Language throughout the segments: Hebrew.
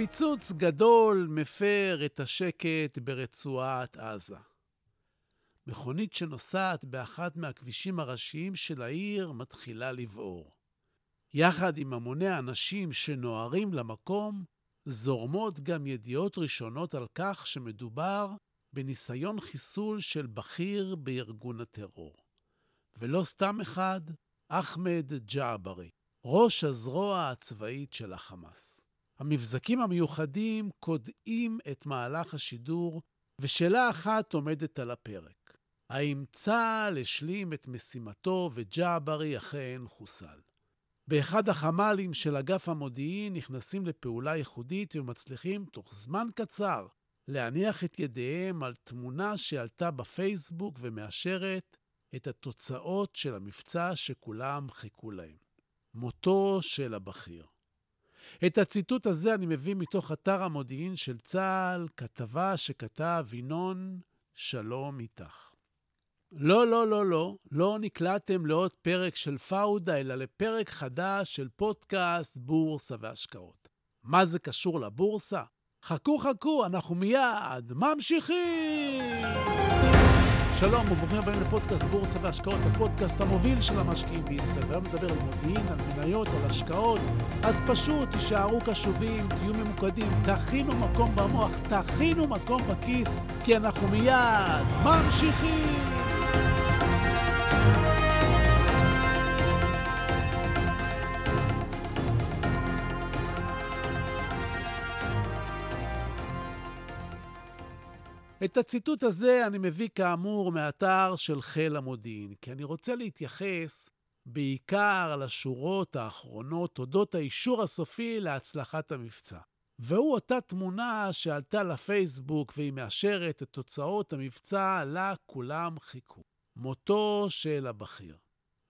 פיצוץ גדול מפר את השקט ברצועת עזה. מכונית שנוסעת באחד מהכבישים הראשיים של העיר מתחילה לבעור. יחד עם המוני האנשים שנוהרים למקום, זורמות גם ידיעות ראשונות על כך שמדובר בניסיון חיסול של בכיר בארגון הטרור. ולא סתם אחד, אחמד ג'עברי, ראש הזרוע הצבאית של החמאס. המבזקים המיוחדים קודעים את מהלך השידור, ושאלה אחת עומדת על הפרק. האם צה"ל השלים את משימתו וג'עברי אכן חוסל? באחד החמ"לים של אגף המודיעין נכנסים לפעולה ייחודית ומצליחים תוך זמן קצר להניח את ידיהם על תמונה שעלתה בפייסבוק ומאשרת את התוצאות של המבצע שכולם חיכו להם. מותו של הבכיר. את הציטוט הזה אני מביא מתוך אתר המודיעין של צה"ל, כתבה שכתב ינון שלום איתך. לא, לא, לא, לא, לא נקלעתם לעוד פרק של פאודה, אלא לפרק חדש של פודקאסט בורסה והשקעות. מה זה קשור לבורסה? חכו, חכו, אנחנו מיד ממשיכים! שלום וברוכים הבאים לפודקאסט בורסה והשקעות, הפודקאסט המוביל של המשקיעים בישראל. והיום נדבר על מודיעין, על מניות, על השקעות. אז פשוט תישארו קשובים, תהיו ממוקדים, תכינו מקום במוח, תכינו מקום בכיס, כי אנחנו מיד ממשיכים! את הציטוט הזה אני מביא כאמור מאתר של חיל המודיעין, כי אני רוצה להתייחס בעיקר לשורות האחרונות אודות האישור הסופי להצלחת המבצע. והוא אותה תמונה שעלתה לפייסבוק והיא מאשרת את תוצאות המבצע לה כולם חיכו. מותו של הבכיר.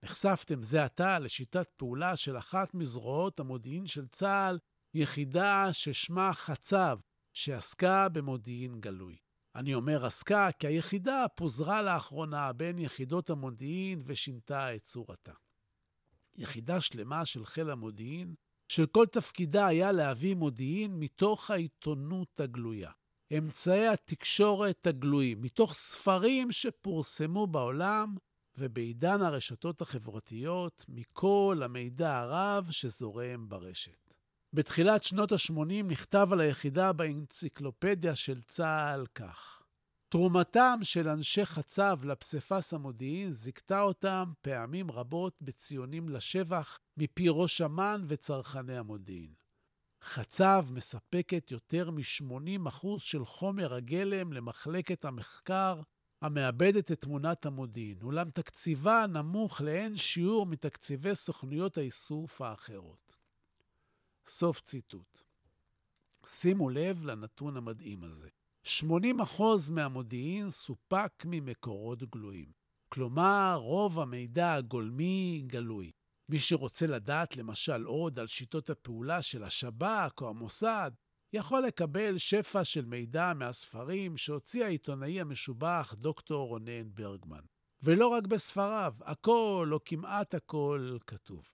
נחשפתם זה עתה לשיטת פעולה של אחת מזרועות המודיעין של צה"ל, יחידה ששמה חצב, שעסקה במודיעין גלוי. אני אומר עסקה כי היחידה פוזרה לאחרונה בין יחידות המודיעין ושינתה את צורתה. יחידה שלמה של חיל המודיעין, שכל תפקידה היה להביא מודיעין מתוך העיתונות הגלויה. אמצעי התקשורת הגלויים, מתוך ספרים שפורסמו בעולם ובעידן הרשתות החברתיות, מכל המידע הרב שזורם ברשת. בתחילת שנות ה-80 נכתב על היחידה באנציקלופדיה של צה"ל כך: תרומתם של אנשי חצב לפסיפס המודיעין זיכתה אותם פעמים רבות בציונים לשבח מפי ראש אמ"ן וצרכני המודיעין. חצב מספקת יותר מ-80% של חומר הגלם למחלקת המחקר המאבדת את תמונת המודיעין, אולם תקציבה נמוך לאין שיעור מתקציבי סוכנויות האיסוף האחרות. סוף ציטוט. שימו לב לנתון המדהים הזה. 80% מהמודיעין סופק ממקורות גלויים. כלומר, רוב המידע הגולמי גלוי. מי שרוצה לדעת למשל עוד על שיטות הפעולה של השב"כ או המוסד, יכול לקבל שפע של מידע מהספרים שהוציא העיתונאי המשובח דוקטור רונן ברגמן. ולא רק בספריו, הכל או כמעט הכל כתוב.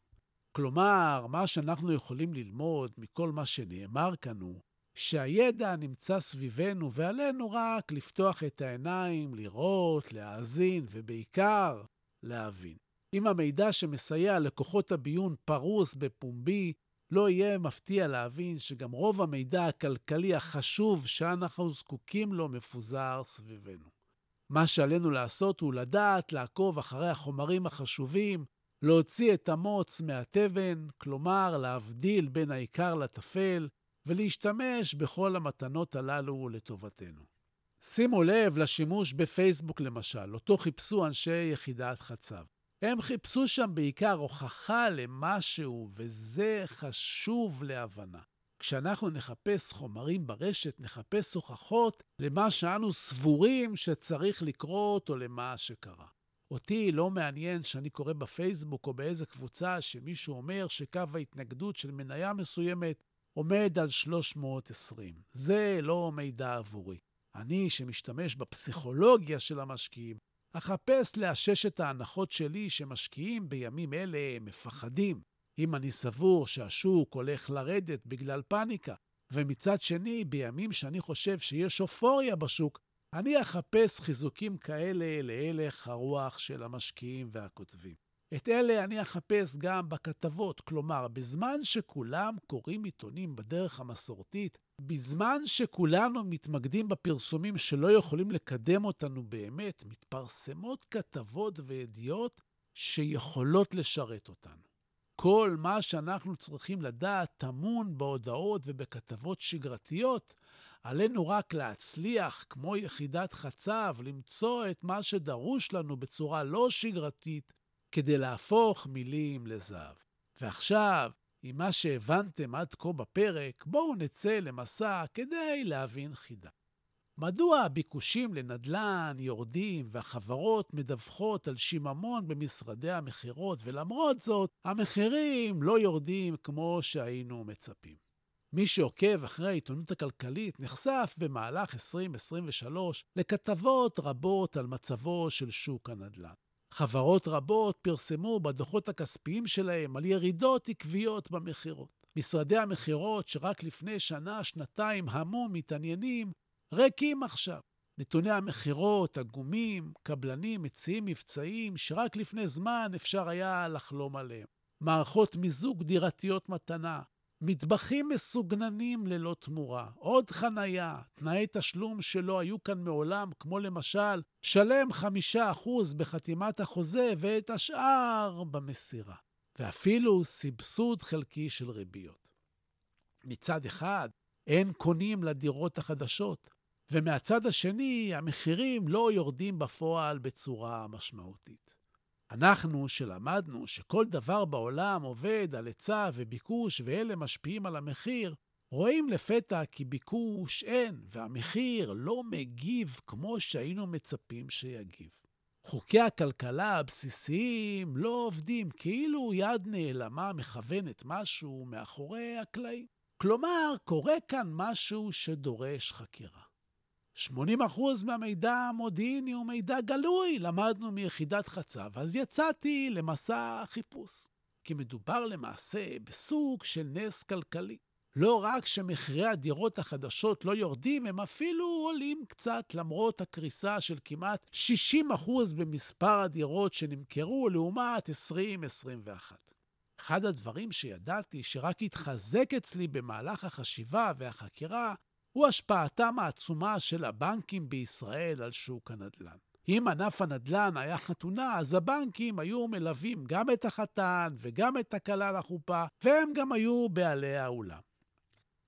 כלומר, מה שאנחנו יכולים ללמוד מכל מה שנאמר כאן הוא שהידע נמצא סביבנו ועלינו רק לפתוח את העיניים, לראות, להאזין ובעיקר להבין. אם המידע שמסייע לכוחות הביון פרוס בפומבי, לא יהיה מפתיע להבין שגם רוב המידע הכלכלי החשוב שאנחנו זקוקים לו מפוזר סביבנו. מה שעלינו לעשות הוא לדעת לעקוב אחרי החומרים החשובים להוציא את המוץ מהתבן, כלומר להבדיל בין העיקר לטפל, ולהשתמש בכל המתנות הללו לטובתנו. שימו לב לשימוש בפייסבוק למשל, אותו חיפשו אנשי יחידת חצב. הם חיפשו שם בעיקר הוכחה למשהו, וזה חשוב להבנה. כשאנחנו נחפש חומרים ברשת, נחפש הוכחות למה שאנו סבורים שצריך לקרות או למה שקרה. אותי לא מעניין שאני קורא בפייסבוק או באיזה קבוצה שמישהו אומר שקו ההתנגדות של מניה מסוימת עומד על 320. זה לא מידע עבורי. אני, שמשתמש בפסיכולוגיה של המשקיעים, אחפש לאשש את ההנחות שלי שמשקיעים בימים אלה מפחדים. אם אני סבור שהשוק הולך לרדת בגלל פאניקה, ומצד שני, בימים שאני חושב שיש אופוריה בשוק, אני אחפש חיזוקים כאלה להלך הרוח של המשקיעים והכותבים. את אלה אני אחפש גם בכתבות, כלומר, בזמן שכולם קוראים עיתונים בדרך המסורתית, בזמן שכולנו מתמקדים בפרסומים שלא יכולים לקדם אותנו באמת, מתפרסמות כתבות וידיעות שיכולות לשרת אותנו. כל מה שאנחנו צריכים לדעת טמון בהודעות ובכתבות שגרתיות. עלינו רק להצליח, כמו יחידת חצב, למצוא את מה שדרוש לנו בצורה לא שגרתית, כדי להפוך מילים לזהב. ועכשיו, עם מה שהבנתם עד כה בפרק, בואו נצא למסע כדי להבין חידה. מדוע הביקושים לנדל"ן יורדים והחברות מדווחות על שיממון במשרדי המכירות, ולמרות זאת, המחירים לא יורדים כמו שהיינו מצפים? מי שעוקב אחרי העיתונות הכלכלית נחשף במהלך 2023 לכתבות רבות על מצבו של שוק הנדל"ן. חברות רבות פרסמו בדוחות הכספיים שלהם על ירידות עקביות במכירות. משרדי המכירות שרק לפני שנה, שנתיים המו מתעניינים, ריקים עכשיו. נתוני המכירות, הגומים, קבלנים מציעים מבצעים שרק לפני זמן אפשר היה לחלום עליהם. מערכות מיזוג דירתיות מתנה, מטבחים מסוגננים ללא תמורה, עוד חנייה, תנאי תשלום שלא היו כאן מעולם, כמו למשל, שלם חמישה אחוז בחתימת החוזה ואת השאר במסירה. ואפילו סבסוד חלקי של ריביות. מצד אחד, אין קונים לדירות החדשות, ומהצד השני, המחירים לא יורדים בפועל בצורה משמעותית. אנחנו, שלמדנו שכל דבר בעולם עובד על היצע וביקוש ואלה משפיעים על המחיר, רואים לפתע כי ביקוש אין, והמחיר לא מגיב כמו שהיינו מצפים שיגיב. חוקי הכלכלה הבסיסיים לא עובדים, כאילו יד נעלמה מכוונת משהו מאחורי הקלעים. כלומר, קורה כאן משהו שדורש חקירה. 80% מהמידע המודיעיני הוא מידע גלוי, למדנו מיחידת חצב, אז יצאתי למסע חיפוש. כי מדובר למעשה בסוג של נס כלכלי. לא רק שמחירי הדירות החדשות לא יורדים, הם אפילו עולים קצת למרות הקריסה של כמעט 60% במספר הדירות שנמכרו לעומת 2021. אחד הדברים שידעתי שרק התחזק אצלי במהלך החשיבה והחקירה הוא השפעתם העצומה של הבנקים בישראל על שוק הנדל"ן. אם ענף הנדל"ן היה חתונה, אז הבנקים היו מלווים גם את החתן וגם את הכלה לחופה, והם גם היו בעלי האולם.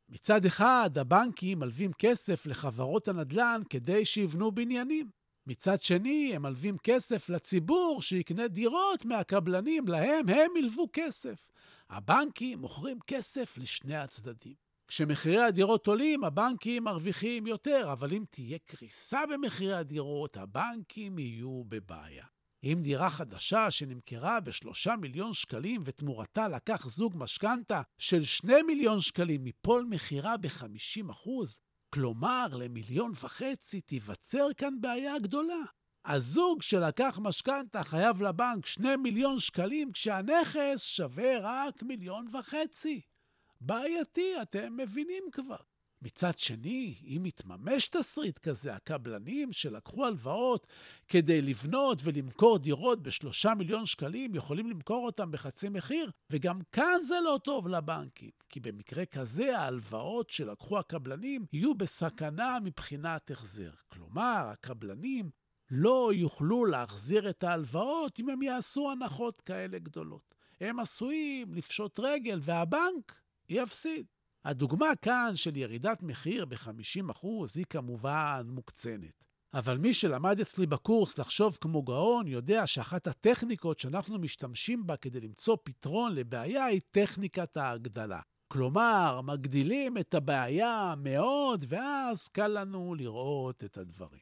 מצד אחד, הבנקים מלווים כסף לחברות הנדל"ן כדי שיבנו בניינים. מצד שני, הם מלווים כסף לציבור שיקנה דירות מהקבלנים, להם הם ילוו כסף. הבנקים מוכרים כסף לשני הצדדים. כשמחירי הדירות עולים, הבנקים מרוויחים יותר, אבל אם תהיה קריסה במחירי הדירות, הבנקים יהיו בבעיה. אם דירה חדשה שנמכרה בשלושה מיליון שקלים ותמורתה לקח זוג משכנתה של שני מיליון שקלים מפול מכירה ב-50 אחוז, כלומר למיליון וחצי, תיווצר כאן בעיה גדולה. הזוג שלקח משכנתה חייב לבנק שני מיליון שקלים כשהנכס שווה רק מיליון וחצי. בעייתי, אתם מבינים כבר. מצד שני, אם יתממש תסריט כזה, הקבלנים שלקחו הלוואות כדי לבנות ולמכור דירות בשלושה מיליון שקלים, יכולים למכור אותם בחצי מחיר, וגם כאן זה לא טוב לבנקים, כי במקרה כזה ההלוואות שלקחו הקבלנים יהיו בסכנה מבחינת החזר. כלומר, הקבלנים לא יוכלו להחזיר את ההלוואות אם הם יעשו הנחות כאלה גדולות. הם עשויים לפשוט רגל והבנק יפסיד. הדוגמה כאן של ירידת מחיר ב-50% היא כמובן מוקצנת. אבל מי שלמד אצלי בקורס לחשוב כמו גאון, יודע שאחת הטכניקות שאנחנו משתמשים בה כדי למצוא פתרון לבעיה היא טכניקת ההגדלה. כלומר, מגדילים את הבעיה מאוד, ואז קל לנו לראות את הדברים.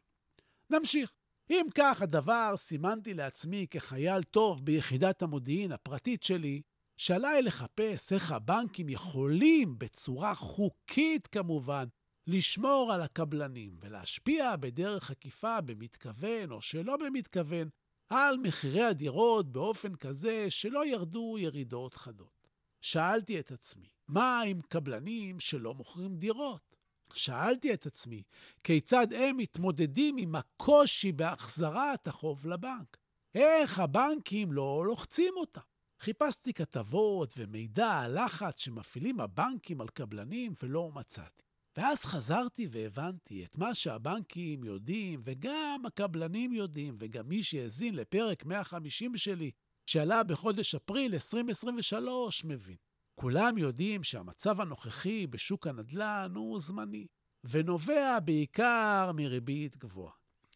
נמשיך. אם כך הדבר, סימנתי לעצמי כחייל טוב ביחידת המודיעין הפרטית שלי, שעליי לחפש איך הבנקים יכולים, בצורה חוקית כמובן, לשמור על הקבלנים ולהשפיע בדרך עקיפה, במתכוון או שלא במתכוון, על מחירי הדירות באופן כזה שלא ירדו ירידות חדות. שאלתי את עצמי, מה עם קבלנים שלא מוכרים דירות? שאלתי את עצמי, כיצד הם מתמודדים עם הקושי בהחזרת החוב לבנק? איך הבנקים לא לוחצים אותם? חיפשתי כתבות ומידע על לחץ שמפעילים הבנקים על קבלנים ולא מצאתי. ואז חזרתי והבנתי את מה שהבנקים יודעים, וגם הקבלנים יודעים, וגם מי שהאזין לפרק 150 שלי, שעלה בחודש אפריל 2023, מבין. כולם יודעים שהמצב הנוכחי בשוק הנדל"ן הוא זמני, ונובע בעיקר מריבית גבוהה.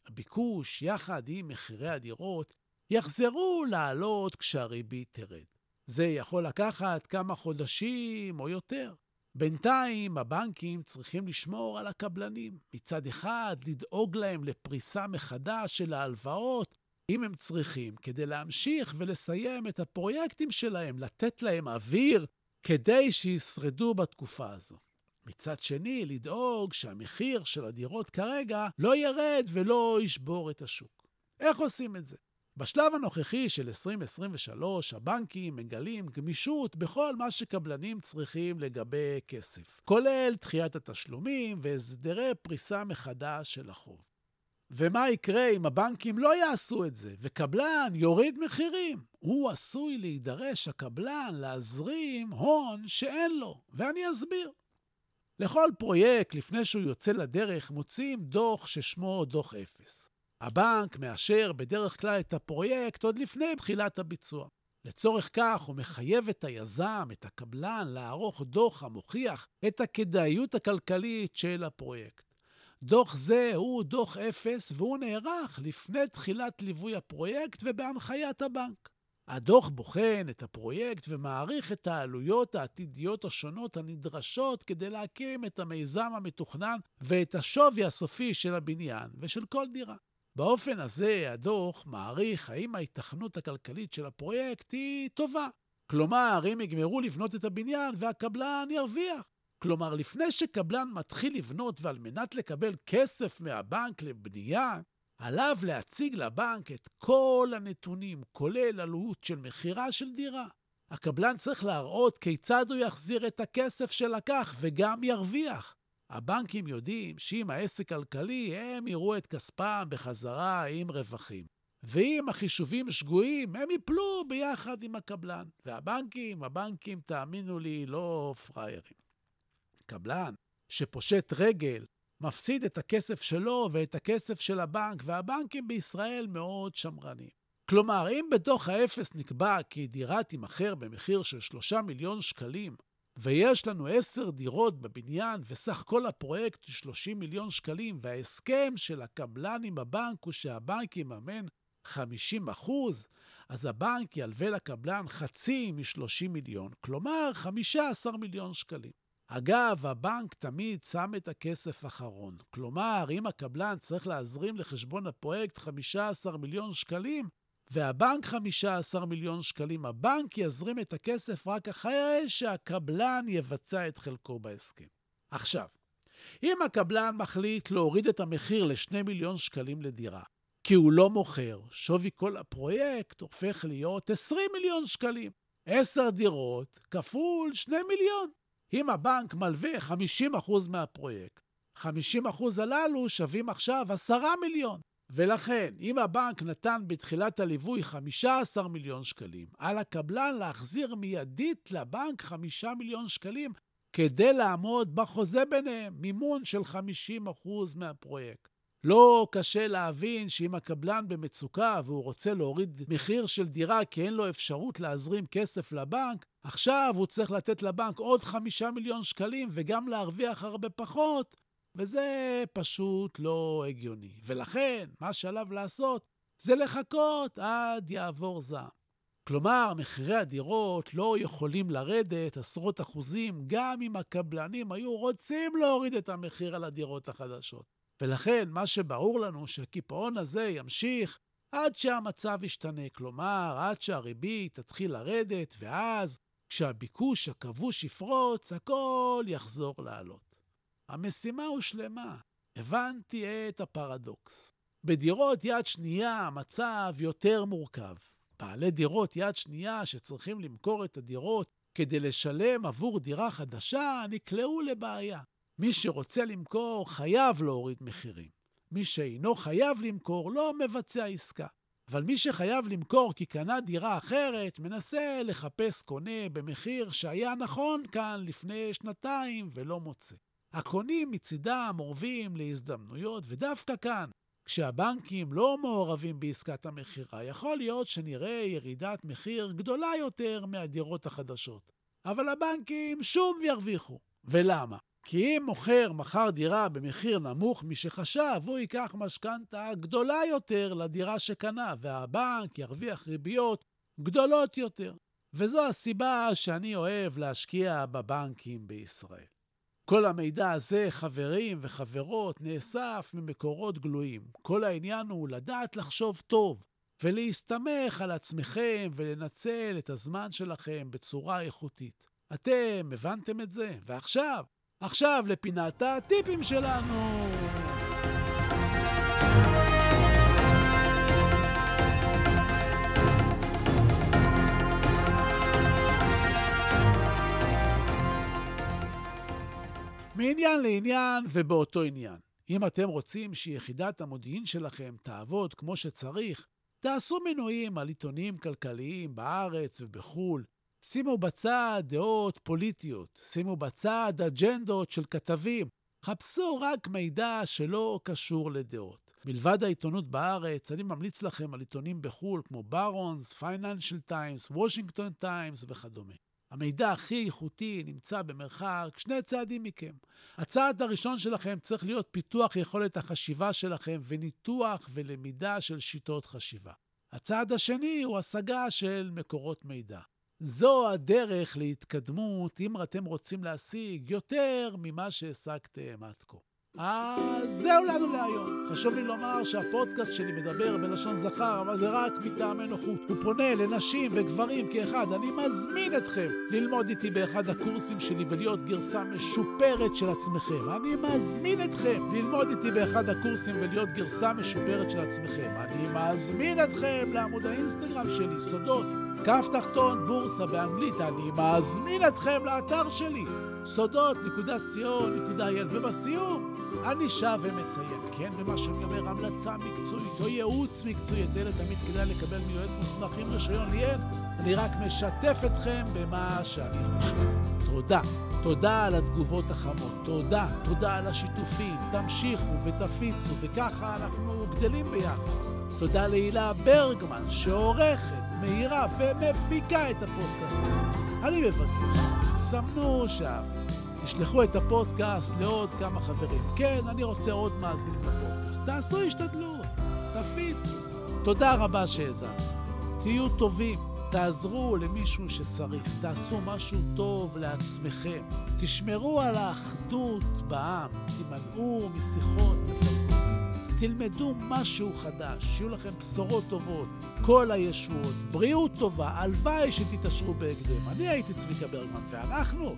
הביקוש, יחד עם מחירי הדירות, יחזרו לעלות כשהריבית תרד. זה יכול לקחת כמה חודשים או יותר. בינתיים הבנקים צריכים לשמור על הקבלנים. מצד אחד, לדאוג להם לפריסה מחדש של ההלוואות, אם הם צריכים, כדי להמשיך ולסיים את הפרויקטים שלהם, לתת להם אוויר כדי שישרדו בתקופה הזו. מצד שני, לדאוג שהמחיר של הדירות כרגע לא ירד ולא ישבור את השוק. איך עושים את זה? בשלב הנוכחי של 2023, הבנקים מגלים גמישות בכל מה שקבלנים צריכים לגבי כסף, כולל דחיית התשלומים והסדרי פריסה מחדש של החוב. ומה יקרה אם הבנקים לא יעשו את זה, וקבלן יוריד מחירים? הוא עשוי להידרש, הקבלן, להזרים הון שאין לו, ואני אסביר. לכל פרויקט, לפני שהוא יוצא לדרך, מוציאים דוח ששמו דוח אפס. הבנק מאשר בדרך כלל את הפרויקט עוד לפני תחילת הביצוע. לצורך כך הוא מחייב את היזם, את הקבלן, לערוך דוח המוכיח את הכדאיות הכלכלית של הפרויקט. דוח זה הוא דוח אפס והוא נערך לפני תחילת ליווי הפרויקט ובהנחיית הבנק. הדוח בוחן את הפרויקט ומעריך את העלויות העתידיות השונות הנדרשות כדי להקים את המיזם המתוכנן ואת השווי הסופי של הבניין ושל כל דירה. באופן הזה הדוח מעריך האם ההיתכנות הכלכלית של הפרויקט היא טובה. כלומר, אם יגמרו לבנות את הבניין והקבלן ירוויח. כלומר, לפני שקבלן מתחיל לבנות ועל מנת לקבל כסף מהבנק לבנייה, עליו להציג לבנק את כל הנתונים, כולל עלות של מכירה של דירה. הקבלן צריך להראות כיצד הוא יחזיר את הכסף שלקח וגם ירוויח. הבנקים יודעים שאם העסק כלכלי, הם יראו את כספם בחזרה עם רווחים. ואם החישובים שגויים, הם יפלו ביחד עם הקבלן. והבנקים, הבנקים, תאמינו לי, לא פראיירים. קבלן שפושט רגל, מפסיד את הכסף שלו ואת הכסף של הבנק, והבנקים בישראל מאוד שמרנים. כלומר, אם בדוח האפס נקבע כי דירה תימכר במחיר של 3 מיליון שקלים, ויש לנו עשר דירות בבניין, וסך כל הפרויקט הוא 30 מיליון שקלים, וההסכם של הקבלן עם הבנק הוא שהבנק יממן 50 אחוז, אז הבנק ילווה לקבלן חצי מ-30 מיליון, כלומר 15 מיליון שקלים. אגב, הבנק תמיד שם את הכסף אחרון. כלומר, אם הקבלן צריך להזרים לחשבון הפרויקט 15 מיליון שקלים, והבנק 15 מיליון שקלים, הבנק יזרים את הכסף רק אחרי שהקבלן יבצע את חלקו בהסכם. עכשיו, אם הקבלן מחליט להוריד את המחיר ל-2 מיליון שקלים לדירה, כי הוא לא מוכר, שווי כל הפרויקט הופך להיות 20 מיליון שקלים. 10 דירות כפול 2 מיליון. אם הבנק מלווה 50% מהפרויקט, 50% הללו שווים עכשיו 10 מיליון. ולכן, אם הבנק נתן בתחילת הליווי 15 מיליון שקלים, על הקבלן להחזיר מיידית לבנק 5 מיליון שקלים כדי לעמוד בחוזה ביניהם, מימון של 50% מהפרויקט. לא קשה להבין שאם הקבלן במצוקה והוא רוצה להוריד מחיר של דירה כי אין לו אפשרות להזרים כסף לבנק, עכשיו הוא צריך לתת לבנק עוד חמישה מיליון שקלים וגם להרוויח הרבה פחות, וזה פשוט לא הגיוני. ולכן, מה שעליו לעשות זה לחכות עד יעבור זעם. כלומר, מחירי הדירות לא יכולים לרדת עשרות אחוזים, גם אם הקבלנים היו רוצים להוריד את המחיר על הדירות החדשות. ולכן, מה שברור לנו שהקיפאון הזה ימשיך עד שהמצב ישתנה, כלומר, עד שהריבית תתחיל לרדת, ואז, כשהביקוש הכבוש יפרוץ, הכל יחזור לעלות. המשימה הושלמה. הבנתי את הפרדוקס. בדירות יד שנייה המצב יותר מורכב. בעלי דירות יד שנייה שצריכים למכור את הדירות כדי לשלם עבור דירה חדשה נקלעו לבעיה. מי שרוצה למכור חייב להוריד מחירים. מי שאינו חייב למכור לא מבצע עסקה. אבל מי שחייב למכור כי קנה דירה אחרת, מנסה לחפש קונה במחיר שהיה נכון כאן לפני שנתיים ולא מוצא. הקונים מצידם אורבים להזדמנויות, ודווקא כאן, כשהבנקים לא מעורבים בעסקת המכירה, יכול להיות שנראה ירידת מחיר גדולה יותר מהדירות החדשות. אבל הבנקים שוב ירוויחו. ולמה? כי אם מוכר מכר דירה במחיר נמוך משחשב, הוא ייקח משכנתה גדולה יותר לדירה שקנה, והבנק ירוויח ריביות גדולות יותר. וזו הסיבה שאני אוהב להשקיע בבנקים בישראל. כל המידע הזה, חברים וחברות, נאסף ממקורות גלויים. כל העניין הוא לדעת לחשוב טוב ולהסתמך על עצמכם ולנצל את הזמן שלכם בצורה איכותית. אתם הבנתם את זה? ועכשיו, עכשיו לפינת הטיפים שלנו. מעניין לעניין ובאותו עניין. אם אתם רוצים שיחידת המודיעין שלכם תעבוד כמו שצריך, תעשו מנויים על עיתונים כלכליים בארץ ובחו"ל, שימו בצד דעות פוליטיות, שימו בצד אג'נדות של כתבים, חפשו רק מידע שלא קשור לדעות. מלבד העיתונות בארץ, אני ממליץ לכם על עיתונים בחו"ל כמו בארונ'ס, פייננשל טיימס, וושינגטון טיימס וכדומה. המידע הכי איכותי נמצא במרחק שני צעדים מכם. הצעד הראשון שלכם צריך להיות פיתוח יכולת החשיבה שלכם וניתוח ולמידה של שיטות חשיבה. הצעד השני הוא השגה של מקורות מידע. זו הדרך להתקדמות אם אתם רוצים להשיג יותר ממה שהשגתם עד כה. אז זהו לנו להיום. חשוב לי לומר שהפודקאסט שלי מדבר בלשון זכר, אבל זה רק מטעמי נוחות. הוא פונה לנשים וגברים כאחד. אני מזמין אתכם ללמוד איתי באחד הקורסים שלי ולהיות גרסה משופרת של עצמכם. אני מזמין אתכם ללמוד איתי באחד הקורסים ולהיות גרסה משופרת של עצמכם. אני מזמין אתכם לעמוד האינסטגרם שלי, סודות, כף תחתון, בורסה באנגלית. אני מזמין אתכם לאתר שלי. סודות.co.il, ובסיום אני שב ומציין, כן, ומה שאני אומר, המלצה מקצועית או ייעוץ מקצועי, את אלה תמיד כדאי לקבל מיועץ מוסמך עם רישיון ליאל, אני רק משתף אתכם במה שאני חושב. תודה. תודה על התגובות החמות, תודה, תודה על השיתופים, תמשיכו ותפיצו, וככה אנחנו גדלים ביחד. תודה להילה ברגמן, שעורכת, מהירה ומפיקה את הפודקאסט. אני מבקש סמנו שאהבתם. תשלחו את הפודקאסט לעוד כמה חברים. כן, אני רוצה עוד מאזינים לפודקאסט. תעשו השתדלות, תפיצו. תודה רבה שהאזנתם. תהיו טובים, תעזרו למישהו שצריך, תעשו משהו טוב לעצמכם. תשמרו על האחדות בעם, תימנעו משיחות. תלמדו משהו חדש, שיהיו לכם בשורות טובות, כל הישועות, בריאות טובה, הלוואי שתתעשרו בהקדם. אני הייתי צביקה ברגמן, ואנחנו,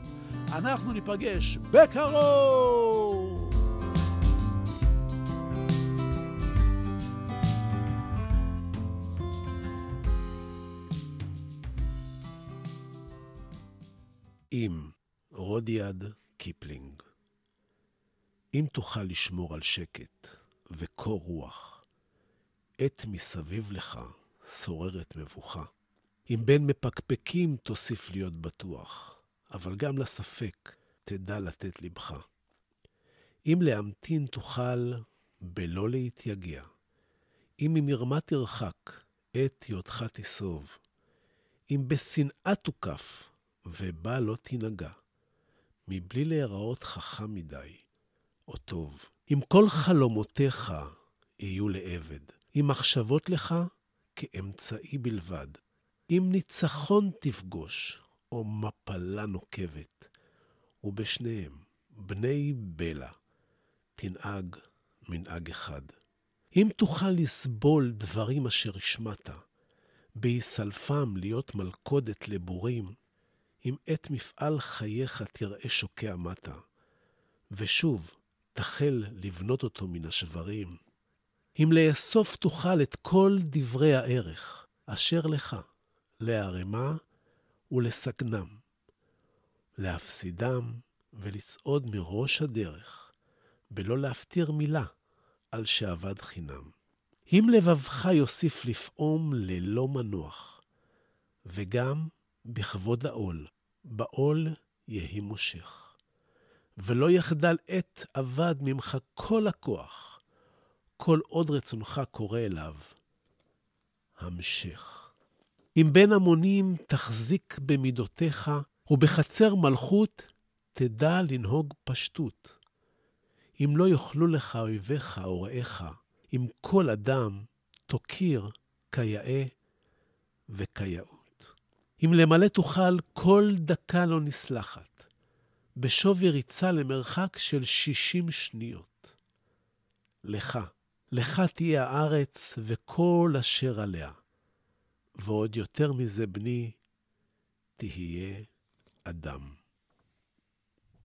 אנחנו ניפגש בקרוב! עם רודיארד קיפלינג. אם תוכל לשמור על שקט, וקור רוח. עת מסביב לך שוררת מבוכה. אם בין מפקפקים תוסיף להיות בטוח, אבל גם לספק תדע לתת לבך. אם להמתין תוכל, בלא להתייגע. אם ממרמה תרחק, את היותך תסוב. אם בשנאה תוקף, ובה לא תנהגע. מבלי להיראות חכם מדי, או טוב. אם כל חלומותיך יהיו לעבד, אם מחשבות לך כאמצעי בלבד, אם ניצחון תפגוש, או מפלה נוקבת, ובשניהם, בני בלע, תנהג מנהג אחד. אם תוכל לסבול דברים אשר השמעת, בהיסלפם להיות מלכודת לבורים, אם את מפעל חייך תראה שוקע מטה, ושוב תחל לבנות אותו מן השברים, אם לאסוף תוכל את כל דברי הערך אשר לך, לערמה ולסגנם, להפסידם ולצעוד מראש הדרך, בלא להפטיר מילה על שאבד חינם. אם לבבך יוסיף לפעום ללא מנוח, וגם בכבוד העול, בעול יהי מושך. ולא יחדל עת אבד ממך כל הכוח, כל עוד רצונך קורא אליו. המשך. אם בין המונים תחזיק במידותיך, ובחצר מלכות תדע לנהוג פשטות. אם לא יאכלו לך אויביך או רעיך, אם כל אדם תוקיר כיאה וכיאות. אם למלא תוכל, כל דקה לא נסלחת, בשווי ריצה למרחק של שישים שניות. לך, לך תהיה הארץ וכל אשר עליה. ועוד יותר מזה, בני, תהיה אדם.